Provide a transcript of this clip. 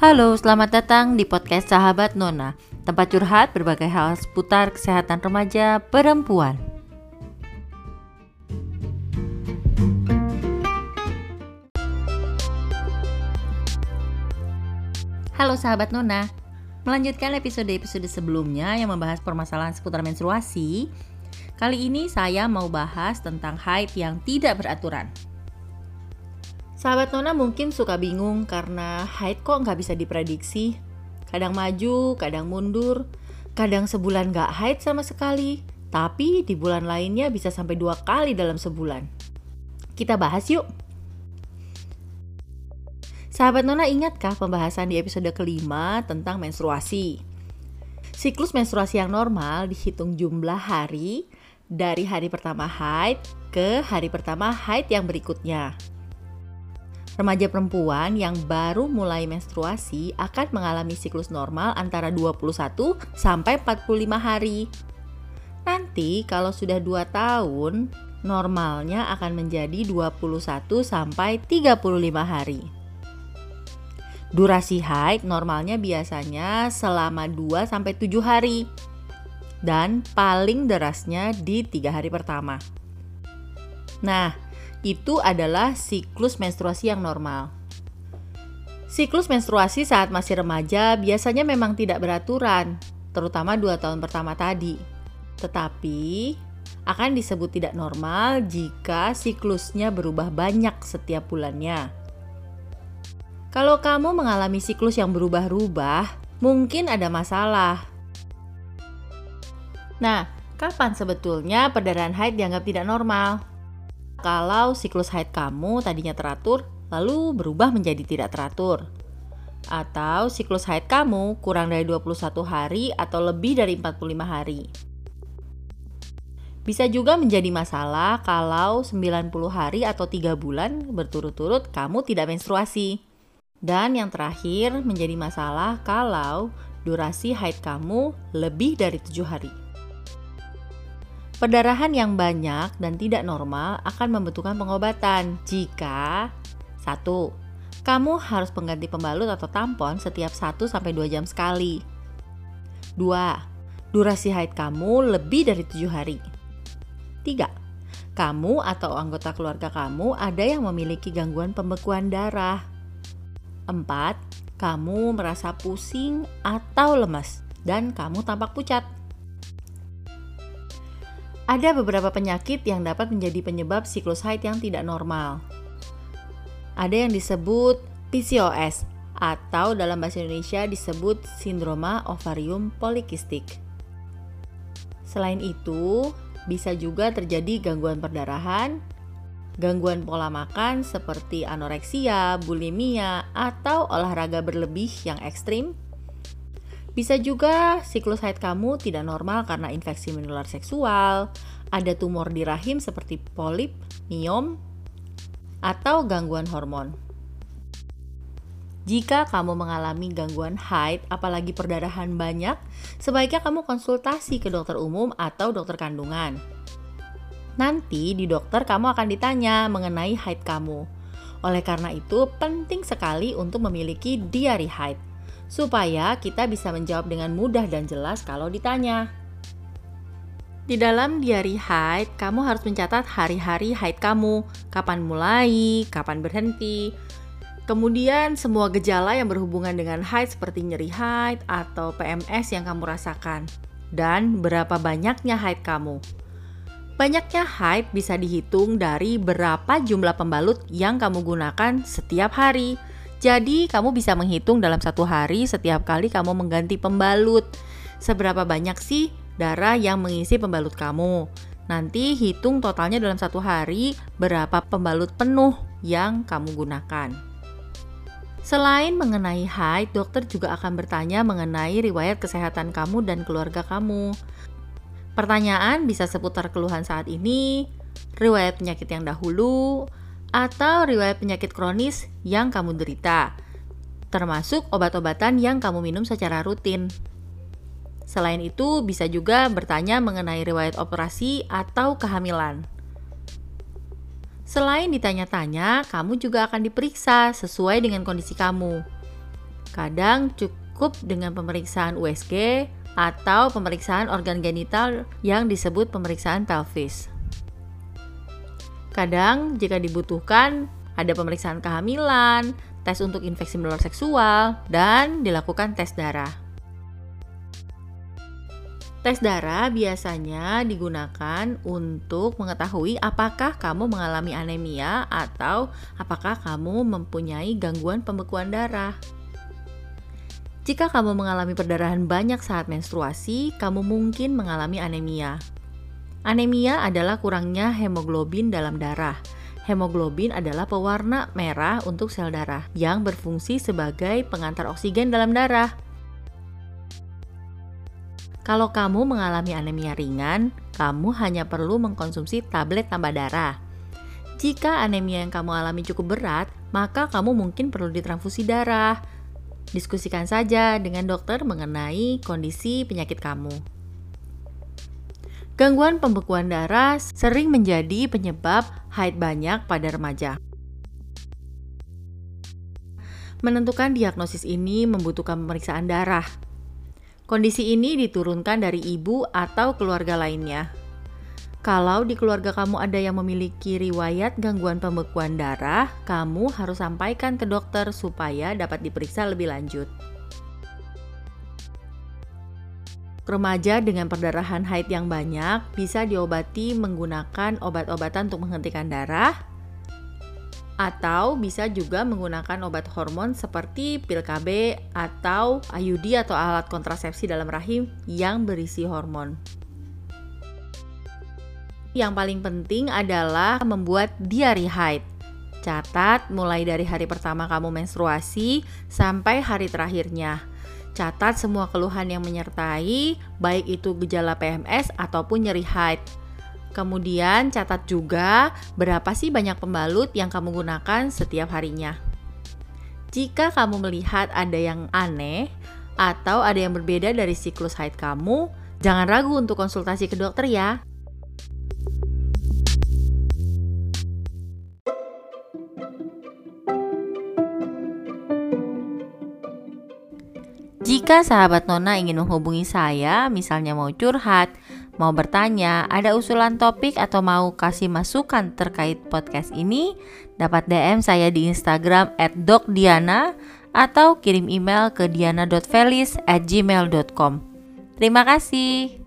Halo, selamat datang di podcast Sahabat Nona, tempat curhat berbagai hal seputar kesehatan remaja perempuan. Halo sahabat Nona, melanjutkan episode-episode sebelumnya yang membahas permasalahan seputar menstruasi. Kali ini saya mau bahas tentang haid yang tidak beraturan. Sahabat Nona mungkin suka bingung karena haid kok nggak bisa diprediksi. Kadang maju, kadang mundur, kadang sebulan nggak haid sama sekali, tapi di bulan lainnya bisa sampai dua kali dalam sebulan. Kita bahas yuk. Sahabat Nona ingatkah pembahasan di episode kelima tentang menstruasi? Siklus menstruasi yang normal dihitung jumlah hari dari hari pertama haid ke hari pertama haid yang berikutnya. Remaja perempuan yang baru mulai menstruasi akan mengalami siklus normal antara 21 sampai 45 hari. Nanti kalau sudah 2 tahun, normalnya akan menjadi 21 sampai 35 hari. Durasi haid normalnya biasanya selama 2 sampai 7 hari dan paling derasnya di 3 hari pertama. Nah, itu adalah siklus menstruasi yang normal. Siklus menstruasi saat masih remaja biasanya memang tidak beraturan, terutama dua tahun pertama tadi. Tetapi akan disebut tidak normal jika siklusnya berubah banyak setiap bulannya. Kalau kamu mengalami siklus yang berubah-ubah, mungkin ada masalah. Nah, kapan sebetulnya perdarahan haid dianggap tidak normal? Kalau siklus haid kamu tadinya teratur lalu berubah menjadi tidak teratur. Atau siklus haid kamu kurang dari 21 hari atau lebih dari 45 hari. Bisa juga menjadi masalah kalau 90 hari atau 3 bulan berturut-turut kamu tidak menstruasi. Dan yang terakhir menjadi masalah kalau durasi haid kamu lebih dari 7 hari. Perdarahan yang banyak dan tidak normal akan membutuhkan pengobatan jika satu, Kamu harus mengganti pembalut atau tampon setiap 1 sampai 2 jam sekali. 2. Durasi haid kamu lebih dari 7 hari. 3. Kamu atau anggota keluarga kamu ada yang memiliki gangguan pembekuan darah. 4. Kamu merasa pusing atau lemas dan kamu tampak pucat. Ada beberapa penyakit yang dapat menjadi penyebab siklus haid yang tidak normal. Ada yang disebut PCOS atau dalam bahasa Indonesia disebut sindroma ovarium polikistik. Selain itu, bisa juga terjadi gangguan perdarahan, gangguan pola makan seperti anoreksia, bulimia, atau olahraga berlebih yang ekstrim, bisa juga siklus haid kamu tidak normal karena infeksi menular seksual, ada tumor di rahim seperti polip, miom, atau gangguan hormon. Jika kamu mengalami gangguan haid, apalagi perdarahan banyak, sebaiknya kamu konsultasi ke dokter umum atau dokter kandungan. Nanti di dokter kamu akan ditanya mengenai haid kamu. Oleh karena itu, penting sekali untuk memiliki diary haid supaya kita bisa menjawab dengan mudah dan jelas kalau ditanya. Di dalam diary haid, kamu harus mencatat hari-hari haid kamu, kapan mulai, kapan berhenti, kemudian semua gejala yang berhubungan dengan haid seperti nyeri haid atau PMS yang kamu rasakan, dan berapa banyaknya haid kamu. Banyaknya haid bisa dihitung dari berapa jumlah pembalut yang kamu gunakan setiap hari. Jadi, kamu bisa menghitung dalam satu hari setiap kali kamu mengganti pembalut. Seberapa banyak sih darah yang mengisi pembalut kamu? Nanti hitung totalnya dalam satu hari berapa pembalut penuh yang kamu gunakan. Selain mengenai haid, dokter juga akan bertanya mengenai riwayat kesehatan kamu dan keluarga kamu. Pertanyaan bisa seputar keluhan saat ini, riwayat penyakit yang dahulu, atau riwayat penyakit kronis yang kamu derita, termasuk obat-obatan yang kamu minum secara rutin. Selain itu, bisa juga bertanya mengenai riwayat operasi atau kehamilan. Selain ditanya-tanya, kamu juga akan diperiksa sesuai dengan kondisi kamu. Kadang cukup dengan pemeriksaan USG atau pemeriksaan organ genital yang disebut pemeriksaan pelvis. Kadang jika dibutuhkan ada pemeriksaan kehamilan, tes untuk infeksi menular seksual, dan dilakukan tes darah. Tes darah biasanya digunakan untuk mengetahui apakah kamu mengalami anemia atau apakah kamu mempunyai gangguan pembekuan darah. Jika kamu mengalami perdarahan banyak saat menstruasi, kamu mungkin mengalami anemia. Anemia adalah kurangnya hemoglobin dalam darah. Hemoglobin adalah pewarna merah untuk sel darah yang berfungsi sebagai pengantar oksigen dalam darah. Kalau kamu mengalami anemia ringan, kamu hanya perlu mengkonsumsi tablet tambah darah. Jika anemia yang kamu alami cukup berat, maka kamu mungkin perlu ditransfusi darah. Diskusikan saja dengan dokter mengenai kondisi penyakit kamu. Gangguan pembekuan darah sering menjadi penyebab haid banyak pada remaja. Menentukan diagnosis ini membutuhkan pemeriksaan darah, Kondisi ini diturunkan dari ibu atau keluarga lainnya. Kalau di keluarga kamu ada yang memiliki riwayat gangguan pembekuan darah, kamu harus sampaikan ke dokter supaya dapat diperiksa lebih lanjut. Remaja dengan perdarahan haid yang banyak bisa diobati menggunakan obat-obatan untuk menghentikan darah, atau bisa juga menggunakan obat hormon seperti pil KB atau IUD atau alat kontrasepsi dalam rahim yang berisi hormon. Yang paling penting adalah membuat diary haid. Catat mulai dari hari pertama kamu menstruasi sampai hari terakhirnya. Catat semua keluhan yang menyertai, baik itu gejala PMS ataupun nyeri haid. Kemudian catat juga berapa sih banyak pembalut yang kamu gunakan setiap harinya. Jika kamu melihat ada yang aneh atau ada yang berbeda dari siklus haid kamu, jangan ragu untuk konsultasi ke dokter ya. Jika sahabat Nona ingin menghubungi saya, misalnya mau curhat, mau bertanya, ada usulan topik atau mau kasih masukan terkait podcast ini, dapat DM saya di Instagram @dokdiana atau kirim email ke diana.felis@gmail.com. Terima kasih.